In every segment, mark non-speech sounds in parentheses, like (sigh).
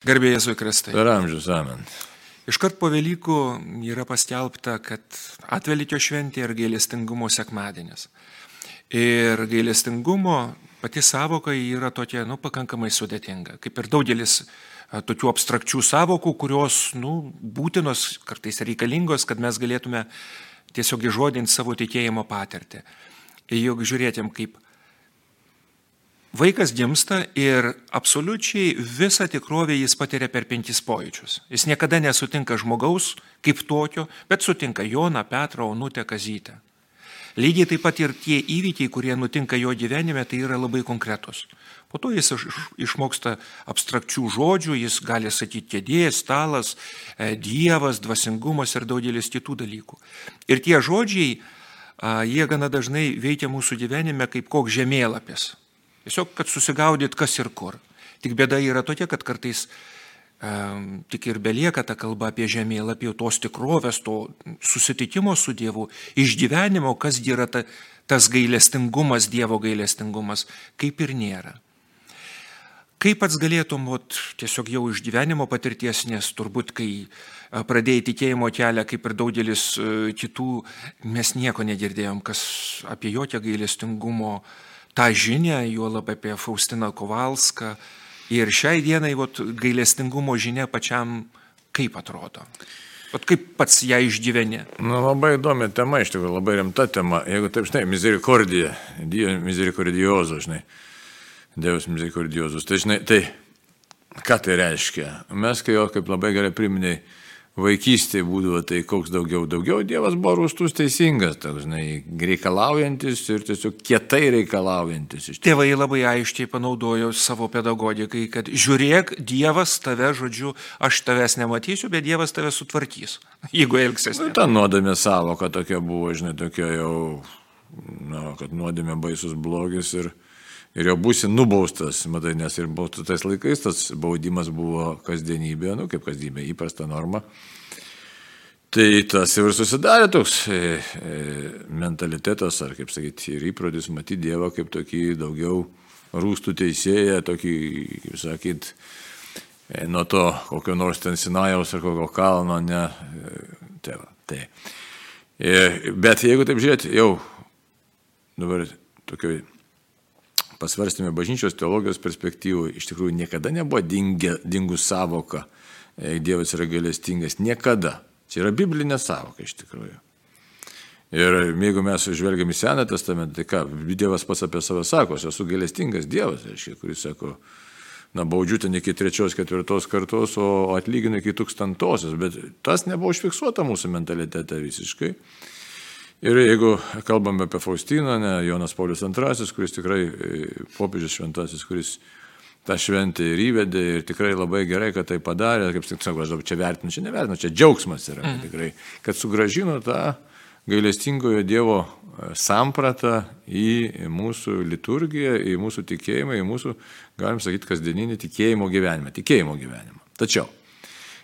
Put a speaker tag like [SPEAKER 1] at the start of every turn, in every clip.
[SPEAKER 1] Garbėjai Jėzui Kristai.
[SPEAKER 2] Per amžius, amen.
[SPEAKER 1] Iškart po Velykų yra paskelbta, kad atvelykio šventė ir gailestingumo sekmadienis. Ir gailestingumo pati savoka yra tokia, nu, pakankamai sudėtinga. Kaip ir daugelis tokių abstrakčių savokų, kurios, nu, būtinos, kartais reikalingos, kad mes galėtume tiesiog įžodinti savo tikėjimo patirtį. Ir juk žiūrėtėm, kaip Vaikas gimsta ir absoliučiai visą tikrovę jis patiria per penkis pojūčius. Jis niekada nesutinka žmogaus kaip tokio, bet sutinka Joną, Petrą, Onutę, Kazytę. Lygiai taip pat ir tie įvykiai, kurie nutinka jo gyvenime, tai yra labai konkretus. Po to jis išmoksta abstrakčių žodžių, jis gali sakyti kėdė, stalas, e, dievas, dvasingumas ir daugelis kitų dalykų. Ir tie žodžiai, jie gana dažnai veikia mūsų gyvenime kaip koks žemėlapis. Tiesiog, kad susigaudyt, kas ir kur. Tik bėda yra tokia, kad kartais um, tik ir belieka ta kalba apie žemėlapį, tos tikrovės, to susitikimo su Dievu, išgyvenimo, kas yra ta, tas gailestingumas, Dievo gailestingumas, kaip ir nėra. Kaip pats galėtum, ot, tiesiog jau iš gyvenimo patirties, nes turbūt, kai pradėjai tikėjimo kelią, kaip ir daugelis kitų, mes nieko negirdėjom, kas apie jokią gailestingumo uh, tą žinią, juolab apie Faustiną Kovalską. Ir šiai dienai vat, gailestingumo žinia pačiam kaip atrodo. Vat kaip pats ją išgyveni?
[SPEAKER 2] Na, labai įdomi tema, iš tikrųjų, labai rimta tema. Jeigu taip, žinai, misericordija, Dio misericordiozo, žinai, Dievas misericordiozus. Tai, žinai, tai ką tai reiškia? Mes, kai jo kaip labai gerai priminėjai, vaikystėje būdavo tai koks daugiau, daugiau Dievas buvo rūstus teisingas, toks, žinai, reikalaujantis ir tiesiog kietai reikalaujantis.
[SPEAKER 1] Tėvai labai aiškiai panaudojo savo pedagogikai, kad žiūrėk, Dievas tave, žodžiu, aš tavęs nematysiu, bet Dievas tave sutvarkys, (laughs) jeigu elgsies.
[SPEAKER 2] Nu, ta nuodėmė savoka tokia buvo, žinai, tokia jau, na, kad nuodėmė baisus blogis ir ir jau būsi nubaustas, matai, nes ir tais laikais tas baudimas buvo kasdienybė, nu kaip kasdienybė, įprasta norma. Tai tas ir susidarė toks e, e, mentalitetas, ar kaip sakyti, ir įprodis matyti Dievą kaip tokį daugiau rūstų teisėją, tokį, kaip sakyt, e, nuo to kokio nors ten Sinajaus ar kokio kalno, ne. Tai, va, tai. Bet jeigu taip žiūrėti, jau dabar tokioj pasvarstėme bažnyčios teologijos perspektyvų, iš tikrųjų niekada nebuvo dingę, dingus savoka, e, Dievas yra gailestingas. Niekada. Čia yra biblinė savoka iš tikrųjų. Ir jeigu mes žvelgiam į Seną testamentą, tai ką, Dievas pats apie save sako, aš esu gailestingas Dievas, reiškia, kuris sako, na, baudžiu ten iki trečios, ketvirtos kartos, o atlyginu iki tūkstantosios, bet tas nebuvo užfiksuota mūsų mentalitete visiškai. Ir jeigu kalbame apie Faustiną, ne, Jonas Paulius II, kuris tikrai e, popiežius šventasis, kuris tą šventę ir įvedė ir tikrai labai gerai, kad tai padarė, kaip sakau, aš dabar čia vertinu, čia nevertinu, čia džiaugsmas yra mm. tikrai, kad sugražino tą gailestingojo Dievo e, sampratą į mūsų liturgiją, į mūsų tikėjimą, į mūsų, galim sakyti, kasdieninį tikėjimo gyvenimą, tikėjimo gyvenimą. Tačiau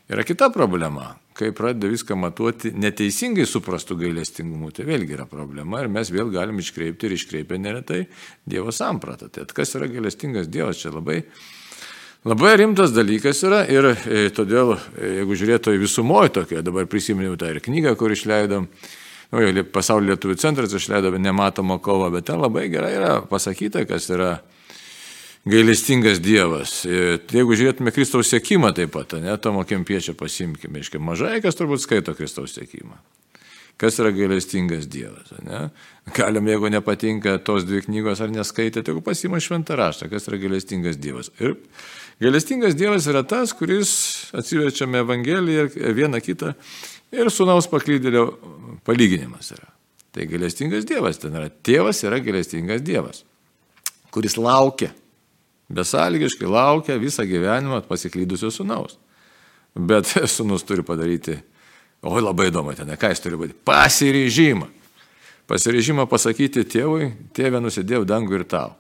[SPEAKER 2] Yra kita problema, kai pradeda viską matuoti neteisingai suprastų gailestingumu, tai vėlgi yra problema ir mes vėl galim iškreipti ir iškreipę neretai Dievo sampratą. Tai kas yra gailestingas Dievas, čia labai, labai rimtas dalykas yra ir e, todėl, e, jeigu žiūrėtų į visumoje tokia, dabar prisiminiau tą ir knygą, kur išleidom, nu, pasaulio lietuvių centras išleido nematomą kovą, bet ten labai gerai yra pasakyta, kas yra gailestingas Dievas. Jeigu žiūrėtume Kristaus sėkimą taip pat, ne, Tomo Kempiečio pasimkime, iškai mažai kas turbūt skaito Kristaus sėkimą. Kas yra gailestingas Dievas? Ne? Galim, jeigu nepatinka tos dvi knygos ar neskaitė, tai pasima šventą raštą, kas yra gailestingas Dievas. Ir gailestingas Dievas yra tas, kuris atsiverčiame Evangeliją ir vieną kitą ir sunaus paklydėlio palyginimas yra. Tai gailestingas Dievas ten yra. Tėvas yra gailestingas Dievas, kuris laukia Besalgiškai laukia visą gyvenimą pasiklydusio sunaus. Bet (laughs) sunus turi padaryti, oi labai įdomu ten, ką jis turi būti, pasiryžimą. Pasiryžimą pasakyti tėvui, tėvė nusidėjau dangų ir tau.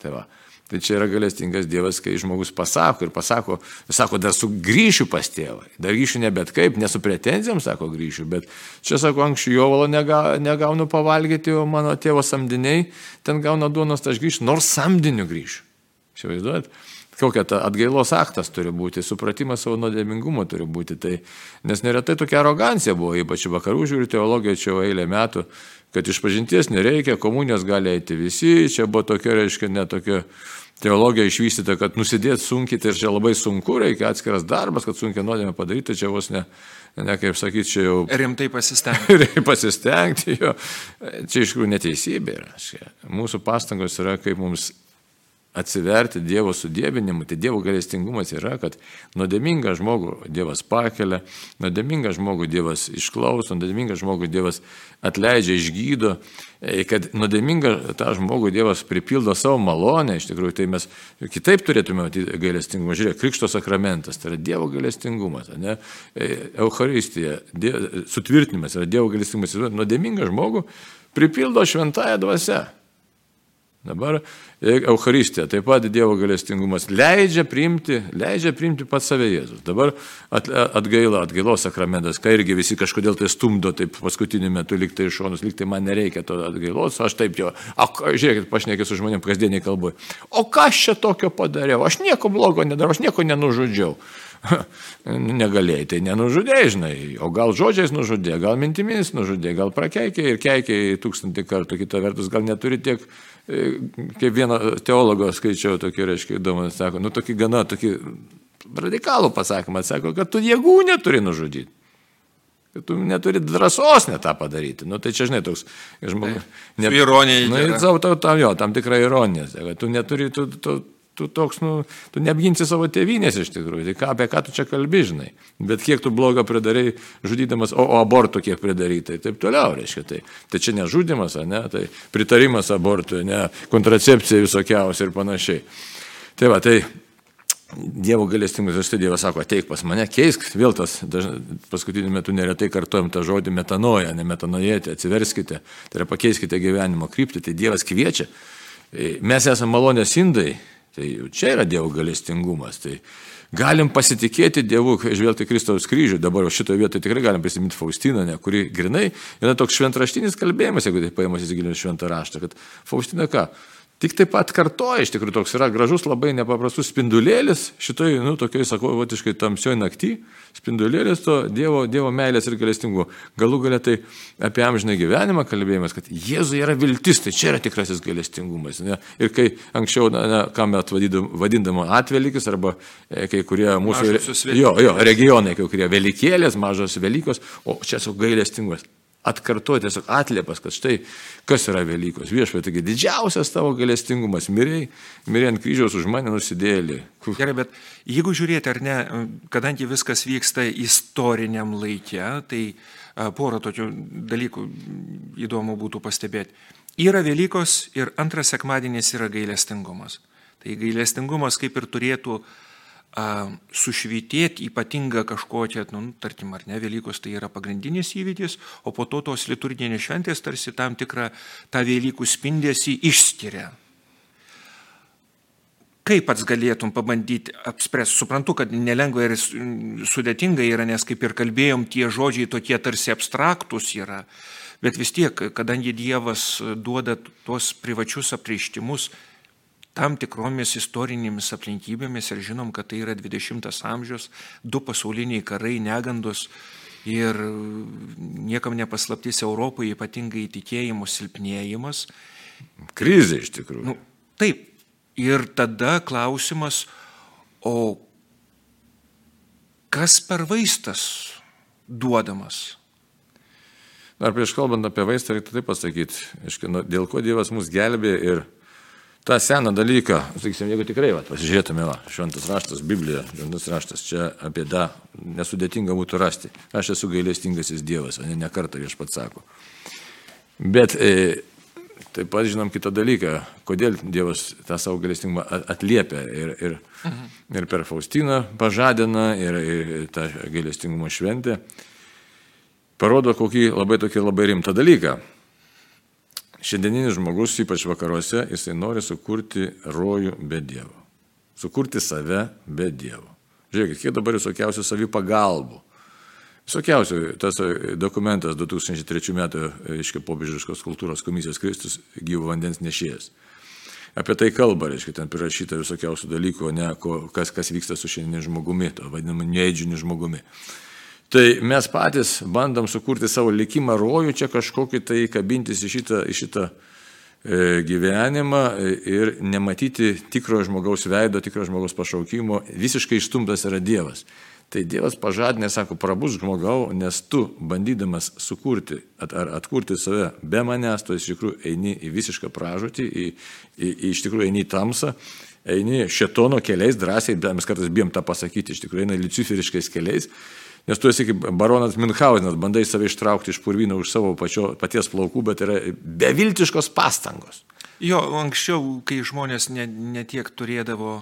[SPEAKER 2] Tai, va. tai čia yra galestingas Dievas, kai žmogus pasako ir pasako, sako, dar sugrįšiu pas tėvą. Dar grįšiu ne bet kaip, ne su pretenzijom, sako, grįšiu, bet čia sako, anksčiau jo valo nega, negaunu pavalgyti, o mano tėvo samdiniai ten gauna duonos, tai aš grįšiu, nors samdiniu grįšiu. Įsivaizduojat? kokia ta atgailos aktas turi būti, supratimas savo nuodėmingumo turi būti. Tai, nes neretai tokia arogancija buvo, ypač vakarų žiūri teologija čia eilę metų, kad iš pažinties nereikia, komunijos gali eiti visi, čia buvo tokia, reiškia, netokia teologija išvystyta, kad nusidėti sunkiai, tai čia labai sunku, reikia atskiras darbas, kad sunkiai nuodėmė padaryti, čia vos ne, ne kaip sakyti, čia jau...
[SPEAKER 1] Rimtai pasistengti. (laughs)
[SPEAKER 2] Rimtai pasistengti, jo. Čia iš tikrųjų neteisybė yra. Mūsų pastangos yra, kaip mums atsiverti Dievo sudėbinimu, tai Dievo galestingumas yra, kad nuodėmingą žmogų Dievas pakelia, nuodėmingą žmogų Dievas išklauso, nuodėmingą žmogų Dievas atleidžia, išgydo, e, kad nuodėmingą tą žmogų Dievas pripildo savo malonę, iš tikrųjų, tai mes kitaip turėtume matyti gailestingumą. Žiūrėk, Krikšto sakramentas, tai yra Dievo gailestingumas, ne? Euharistija, dievo, sutvirtinimas yra Dievo gailestingumas, nuodėmingą žmogų pripildo šventąją dvasę. Dabar Euharistija, taip pat Dievo galestingumas leidžia priimti, leidžia priimti pats save Jėzus. Dabar atgaila, atgailos sakramentas, kai irgi visi kažkodėl tai stumdo, taip paskutiniu metu liktai iš šonus, liktai man nereikia to atgailos, aš taip jo, a, žiūrėkit, pašnekė su žmonėm kasdieniai kalboje, o ką aš čia tokio padariau, aš nieko blogo nedarau, aš nieko nenužudžiau. Negalėjai, tai nenužudėjai, žinai, o gal žodžiais nužudė, gal mintimis nužudė, gal prakeikė ir keikė tūkstantį kartų, kita vertus gal neturi tiek E, kaip vieno teologo skaičiau tokį, reiškia, įdomu, sako, nu tokį gana, tokį radikalų pasakymą, sako, kad tu jėgų neturi nužudyti. Tu neturi drąsos net tą padaryti. Nu, tai čia, žinai, toks žmogus.
[SPEAKER 1] Ne, ironija.
[SPEAKER 2] Nu, tam, tam, jo, tam tikra ironija. Tu neturi, tu, tu, tu toks, nu, tu neapginsi savo tėvynės iš tikrųjų, tai ką, apie ką tu čia kalbi, žinai. Bet kiek tu blogo pridarai, žudydamas, o, o abortų kiek pridarytai, taip toliau, reiškia. Tai, tai čia nežudimas, ne, tai pritarimas abortui, ne, kontracepcija visokiausia ir panašiai. Tai va, tai Dievo galestingas, aš tai Dievas sako, ateik pas mane, keisk, vėl tas, paskutiniu metu neretai kartuojam tą žodį metanoja, ne metanojėti, atsiverskite, tai yra pakeiskite gyvenimo kryptį, tai Dievas kviečia. Mes esame malonės indai, Tai čia yra Dievo galestingumas. Tai galim pasitikėti Dievu, žvelgti Kristaus kryžių. Dabar šitoje vietoje tikrai galim prisiminti Faustiną, ne, kuri grinai yra toks šventraštinis kalbėjimas, jeigu tai paėmus įsigilinti šventą raštą, kad Faustina ką? Tik taip pat kartoja, iš tikrųjų toks yra gražus, labai nepaprastus spindulėlis, šitoj, nu, tokioj, sakau, vatiškai tamsioj naktį, spindulėlis to Dievo, dievo meilės ir galestingumo. Galų galia tai apie amžinai gyvenimą kalbėjimas, kad Jėzuje yra viltis, tai čia yra tikrasis galestingumas. Ne? Ir kai anksčiau, na, na, ką mes vadindama atvelikis, arba e, kai kurie mūsų jo, jo, regionai, kai kurie velikėlės, mažos Velykos, o čia su gailestingumas atkartoti tiesiog atliepas, kad štai kas yra Velykos. Viešpai, taigi didžiausias tavo galestingumas, miriai, miriai ant kryžiaus už mane nusidėlį.
[SPEAKER 1] Gerai, bet jeigu žiūrėti ar ne, kadangi viskas vyksta istoriniam laikė, tai porą tokių dalykų įdomu būtų pastebėti. Yra Velykos ir antras sekmadienis yra gailestingumas. Tai gailestingumas kaip ir turėtų uh, sušvitėti ypatingą kažkokią, nu, tarkim, ar ne, Velykos tai yra pagrindinis įvykis, o po to tos liturginės šventės tarsi tam tikrą tą Velykų spindėsi išskiria. Kaip pats galėtum pabandyti apspręsti? Suprantu, kad nelengva ir sudėtinga yra, nes kaip ir kalbėjom, tie žodžiai tokie tarsi abstraktus yra, bet vis tiek, kadangi Dievas duoda tuos privačius apreištimus, tam tikromis istorinėmis aplinkybėmis ir žinom, kad tai yra 20 amžius, du pasauliniai karai, negandos ir niekam nepaslaptis Europoje ypatingai tikėjimo silpnėjimas.
[SPEAKER 2] Krizė iš tikrųjų.
[SPEAKER 1] Nu, taip. Ir tada klausimas, o kas per vaistas duodamas?
[SPEAKER 2] Dar prieš kalbant apie vaistą, reikia taip pasakyti, aiškiai, dėl ko Dievas mus gelbė ir tą seną dalyką, sakysim, jeigu tikrai, va, pasižiūrėtume, va, šventas raštas, Biblija, šventas raštas, čia apie tą nesudėtinga būtų rasti. Aš esu gailestingasis Dievas, o ne nekartą vieš pats sako. Bet e, taip pat žinom kitą dalyką, kodėl Dievas tą savo gailestingumą atliepia ir, ir, mhm. ir per Faustiną pažadina ir, ir tą gailestingumo šventę. Parodo kokį labai tokį labai rimtą dalyką Šiandieninis žmogus, ypač vakaruose, jisai nori sukurti rojų be Dievo. Sukurti save be Dievo. Žiūrėkit, kiek dabar visokiausių savipagalbų. Visokiausių, tas dokumentas 2003 metų, aiškiai, popiežiškos kultūros komisijos Kristus gyvo vandens nešėjas. apie tai kalba, reiškia, ten prirašyta visokiausių dalykų, ne, ko, kas, kas vyksta su šiandien žmogumi, to vadinamu neėdžiniu žmogumi. Tai mes patys bandom sukurti savo likimą rojų, čia kažkokį tai kabintis į šitą, į šitą e, gyvenimą ir nematyti tikro žmogaus veido, tikro žmogaus pašaukimo, visiškai išstumtas yra Dievas. Tai Dievas pažadinė, sako, prabus žmogau, nes tu, bandydamas sukurti at, ar atkurti save be manęs, tu iš tikrųjų eini į visišką pražūtį, į, į, į iš tikrųjų eini į tamsą, eini šetono keliais drąsiai, mes kartais bijom tą pasakyti, iš tikrųjų eini luciferiškais keliais, nes tu esi kaip baronas Minhausenas, bandai save ištraukti iš purvyno už savo pačio, paties plaukų, bet yra beviltiškos pastangos.
[SPEAKER 1] Jo, anksčiau, kai žmonės netiek ne turėdavo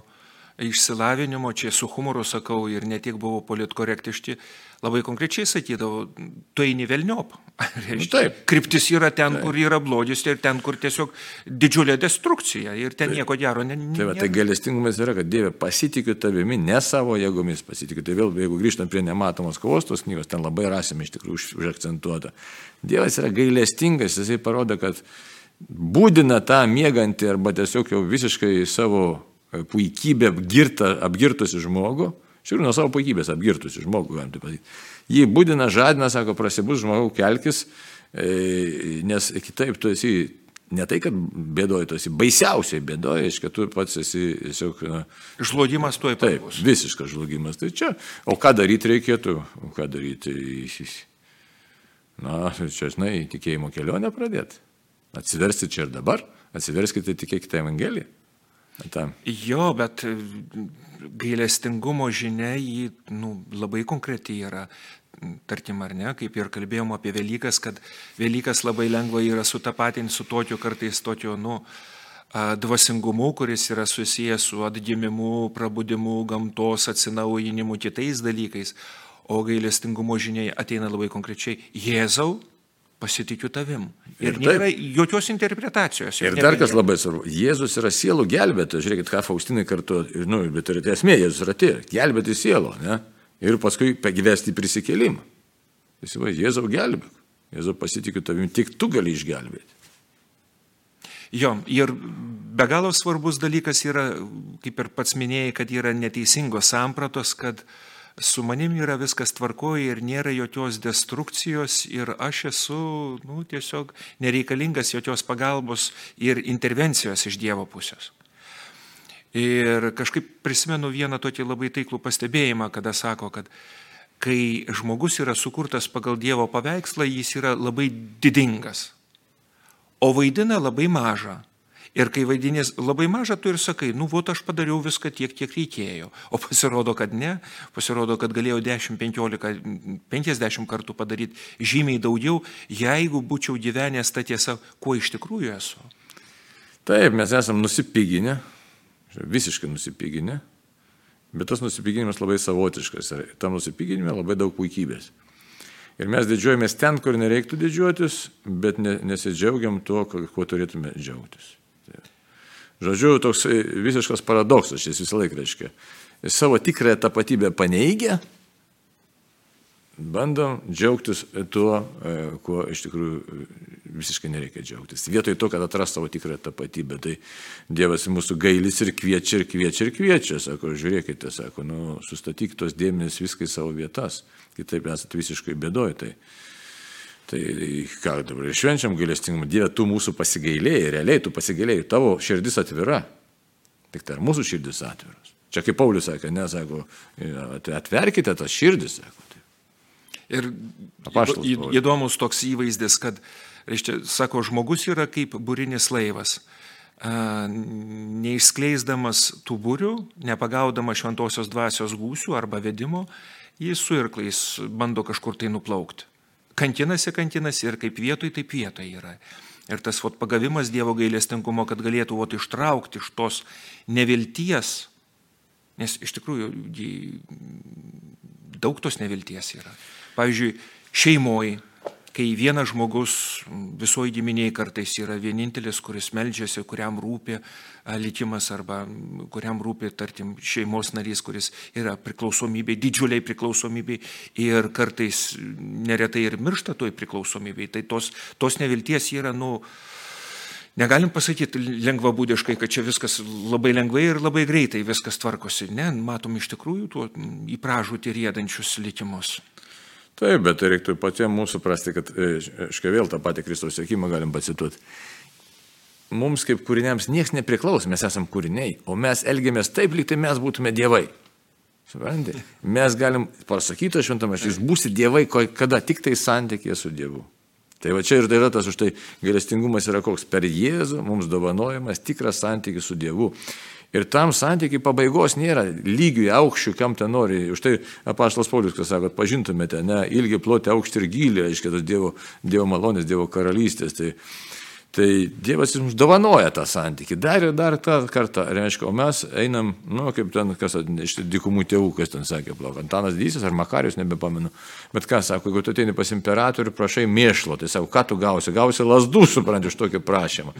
[SPEAKER 1] išsilavinimo, čia su humoru sakau ir netiek buvau politkorektiški, labai konkrečiai sakydavau, tu eini velniop. (laughs)
[SPEAKER 2] Nu, taip.
[SPEAKER 1] Kryptis yra ten, taip. kur yra blogis ir ten, kur tiesiog didžiulė destrukcija ir ten taip. nieko gero. Ne,
[SPEAKER 2] ne, tai, va, tai galestingumas yra, kad Dieve pasitikiu tavimi, ne savo jėgomis pasitikiu. Tai vėl, jeigu grįžtam prie nematomos kovos tos knygos, ten labai rasime iš tikrųjų už, užakcentuota. Dievas yra gailestingas, jisai parodo, kad būdina tą mėgantį arba tiesiog jau visiškai savo puikybė apgirta, apgirtusi žmogų, šiaip nuo savo puikybės apgirtusi žmogų, galim taip pasakyti. Jį būdina, žadina, sako, prasibus žmogau, kelkis, e, nes kitaip tu esi ne tai, kad bėdoji, tu esi baisiausiai bėdoji, iš kad tu pats esi tiesiog... Na,
[SPEAKER 1] žlugimas tuoj pat.
[SPEAKER 2] Taip, visiškas žlugimas. Tai čia, o ką daryti reikėtų, o ką daryti, na, čia, žinai, tikėjimo kelionę pradėti. Atsiversti čia ir dabar, atsiverskite, tikėkite Evangeliją.
[SPEAKER 1] Tam. Jo, bet e, gailestingumo žinia jį nu, labai konkreti yra. Tarkim, ar ne, kaip ir kalbėjom apie Velykas, kad Velykas labai lengva yra sutapatinti su tokiu kartais tokiu, nu, dvasingumu, kuris yra susijęs su atgimimu, prabudimu, gamtos atsinaujinimu, kitais dalykais. O gailestingumo žiniai ateina labai konkrečiai Jėzau, pasitikiu tavim. Ir, ir nėra taip, jokios interpretacijos.
[SPEAKER 2] Ir dar kas labai svarbu, Jėzus yra sielų gelbėtojas, žiūrėkit, ką Faustinai kartu, ir, nu, bet ir esmė, Jėzus yra tie, gelbėti sielą, ne? Ir paskui pagyvesti prisikėlimą. Įsivaizduoju, Jėzau gelbėk, Jėzau pasitikiu tavim, tik tu gali išgelbėti.
[SPEAKER 1] Jo, ir be galo svarbus dalykas yra, kaip ir pats minėjai, kad yra neteisingos sampratos, kad uh, su manim yra viskas tvarkoja ir nėra jokios destrukcijos ir aš esu nu, tiesiog nereikalingas jokios pagalbos ir intervencijos iš Dievo pusės. Ir kažkaip prisimenu vieną tokį labai taiklų pastebėjimą, kada sako, kad kai žmogus yra sukurtas pagal Dievo paveikslą, jis yra labai didingas, o vaidina labai mažą. Ir kai vaidinės labai mažą, tu ir sakai, nu, vot aš padariau viską tiek, kiek reikėjo. O pasirodo, kad ne, pasirodo, kad galėjau 10, 15, 50 kartų padaryti žymiai daugiau, jeigu būčiau gyvenęs tą tiesą, kuo iš tikrųjų esu.
[SPEAKER 2] Taip, mes esame nusipiginę, visiškai nusipiginę, bet tas nusipiginimas labai savotiškas ir tam nusipiginime labai daug puikybės. Ir mes didžiuojamės ten, kur nereiktų didžiuotis, bet ne, nesidžiaugiam tuo, kuo turėtume džiaugtis. Žodžiu, toks visiškas paradoksas šis visą laiką reiškia. Jis savo tikrąją tapatybę paneigia, bandom džiaugtis tuo, e, kuo iš tikrųjų e, visiškai nereikia džiaugtis. Vietoj to, kad atras savo tikrąją tapatybę, tai Dievas mūsų gailis ir kviečia, ir kviečia, ir kviečia. Sako, žiūrėkite, sako, nu, sustatyk tos dėmenys viskai savo vietas, kitaip esate visiškai bėdoj. Tai Tai ką dabar švenčiam gailestingumą, Dieve, tu mūsų pasigailėjai, realiai tu pasigailėjai, tavo širdis atvira. Tik tai ar mūsų širdis atviras. Čia kaip Paulius sakė, nesako, atverkite tas širdis, sako. Tai.
[SPEAKER 1] Ir Apaštalas, įdomus toks įvaizdis, kad, reiškia, sako, žmogus yra kaip būrinis laivas. Neišskleisdamas tų būrių, nepagaudamas šventosios dvasios gūsių arba vedimo, jis su irklais bando kažkur tai nuplaukti kankinasi, kankinasi ir kaip vietoj, taip vietoj yra. Ir tas vat, pagavimas Dievo gailestingumo, kad galėtų vat, ištraukti iš tos nevilties, nes iš tikrųjų daug tos nevilties yra. Pavyzdžiui, šeimoji kai vienas žmogus visoji giminiai kartais yra vienintelis, kuris melžiasi, kuriam rūpi likimas arba kuriam rūpi, tarkim, šeimos narys, kuris yra priklausomybė, didžiuliai priklausomybė ir kartais neretai ir miršta toj priklausomybei. Tai tos, tos nevilties yra, nu, Negalim pasakyti lengvabūdiškai, kad čia viskas labai lengvai ir labai greitai viskas tvarkosi. Ne, matom iš tikrųjų tuo į pražūtį rėdančius likimus.
[SPEAKER 2] Taip, bet tai reiktų patiems mūsų suprasti, kad, aiškiai, e, vėl tą patį Kristaus sėkimą galim pacituoti. Mums kaip kūriniams niekas nepriklauso, mes esame kūriniai, o mes elgiamės taip, lyg tai mes būtume dievai. Suprantate? Mes galim pasakyti šventame, jūs būsite dievai, kada tik tai santykėje su Dievu. Tai va čia ir tai yra tas už tai gailestingumas yra koks. Per Jėzų mums dovanojamas tikras santykis su Dievu. Ir tam santykiai pabaigos nėra lygiui aukščių, kam ten nori. Už tai apaštalas Paulius, kas sako, pažintumėte, ne, ilgi ploti aukštį ir gilį, aiškiai, tas Dievo, dievo malonės, Dievo karalystės. Tai, Tai Dievas jums dovanoja tą santykį. Dar ir dar tą kartą, reiškia, o mes einam, nu, kaip ten, kas iš dikumų tėvų, kas ten sakė, plauk, Antanas Dysas ar Makarius, nebepamenu. Bet ką sako, jeigu tu ateini pas imperatorių, prašai mėšlo, tai sako, ką tu gausi? Gausi lasdų, supranti, iš tokio prašymą.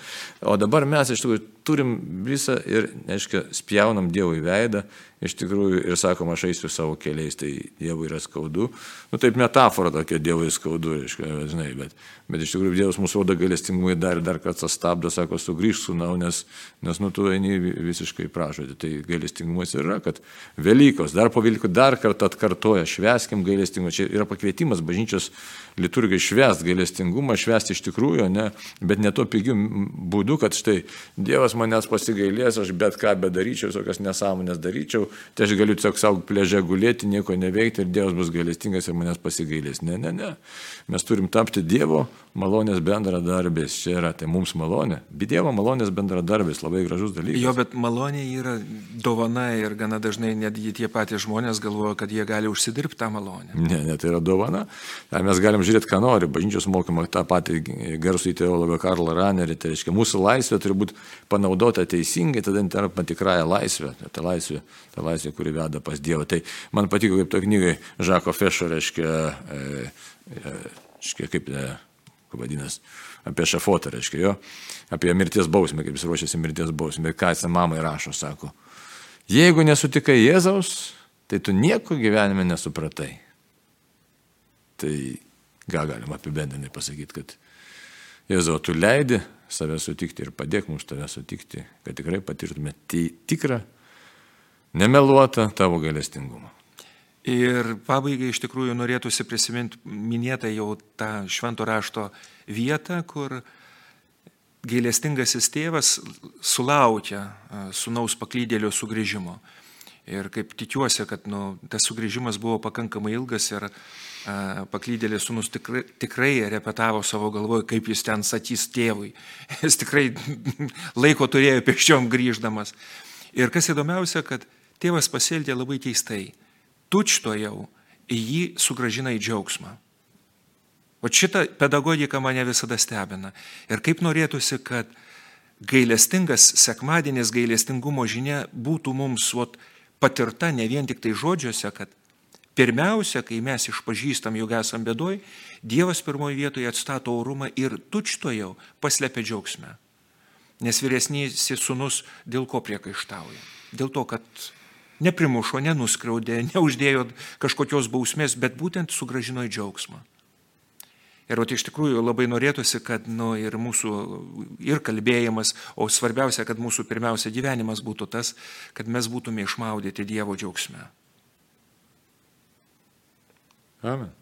[SPEAKER 2] O dabar mes iš tikrųjų turim visą ir, aiškiai, spjaunam Dievui veidą iš tikrųjų ir sakom, aš eisiu savo keliais, tai Dievui yra skaudu. Nu taip metafora tokia Dievui skaudu, reiškia, žinai, bet, bet iš tikrųjų Dievas mūsų rodo galestingumui dar ir dar kartą stabdo, sako, sugrįžk su nau, nes, nes nu tu eini visiškai pražodį. Tai galestingumas yra, kad Velykos, dar po Velykų dar kartą atkartoja, šveskim gailestingumą. Čia yra pakvietimas bažnyčios liturgai švest gailestingumą, švest iš tikrųjų, ne, bet ne to pigiu būdu, kad štai Dievas manęs pasigailės, aš bet ką bedaryčiau, visokias nesąmonės daryčiau, tai aš galiu tiesiog savo pležę gulėti, nieko neveikti ir Dievas bus gailestingas ir manęs pasigailės. Ne, ne, ne. Mes turim tapti Dievo malonės bendradarbės. Čia yra, tai mums malonė. Bet Dievo malonės bendradarbės, labai gražus dalykas.
[SPEAKER 1] Jo, bet malonė yra dovana ir gana dažnai netgi tie patys žmonės galvoja, kad jie gali užsidirbti tą malonę.
[SPEAKER 2] Ne, ne, tai yra dovana. Ar mes galim žiūrėti, ką nori. Bažnyčios mokymą tą patį garsų į teologą Karlą Ranerį. Tai reiškia, mūsų laisvė turi būti panaudota teisingai, tada yra tikrąją laisvę. Ta laisvė, ta laisvė, kuri veda pas Dievą. Tai man patiko, kaip to knygai Žako Fešo, reiškia, e, e, reiškia kaip e, vadinasi, apie šafotą, reiškia jo, apie mirties bausmę, kaip jis ruošiasi mirties bausmę. Ir ką jis mamai rašo, sako, jeigu nesutikai Jėzaus, tai tu nieko gyvenime nesupratai. Tai ką galima apibendrinai pasakyti, kad Jėzau, tu leidi save sutikti ir padėk mums tave sutikti, kad tikrai patirtume tikrą, nemeluotą tavo galestingumą.
[SPEAKER 1] Ir pabaigai iš tikrųjų norėtųsi prisiminti minėtą jau tą švento rašto vietą, kur gailestingasis tėvas sulaukia sunaus paklydėlio sugrįžimo. Ir kaip tikiuosi, kad nu, tas sugrįžimas buvo pakankamai ilgas ir a, paklydėlės sunus tikrai, tikrai repetavo savo galvoje, kaip jis ten sakys tėvui. (laughs) Jis tikrai laiko turėjo pėsčiom grįždamas. Ir kas įdomiausia, kad tėvas pasielgė labai keistai tučtojau, jį sugražina į džiaugsmą. O šita pedagogika mane visada stebina. Ir kaip norėtųsi, kad gailestingas sekmadienis, gailestingumo žinia būtų mums ot, patirta ne vien tik tai žodžiuose, kad pirmiausia, kai mes išpažįstam, jog esam bedoj, Dievas pirmoje vietoje atstato orumą ir tučtojau paslepia džiaugsmę. Nes vyresnysis sunus dėl ko priekaištauja? Dėl to, kad neprimušo, nenuskriaudė, (laughs) neuždėjo kažkokios bausmės, bet būtent sugražino į džiaugsmą. Ir o tai iš tikrųjų labai norėtųsi, kad nu, ir mūsų ir kalbėjimas, o svarbiausia, kad mūsų pirmiausia gyvenimas būtų tas, kad mes būtume išmaudyti Dievo džiaugsme.
[SPEAKER 2] Amen.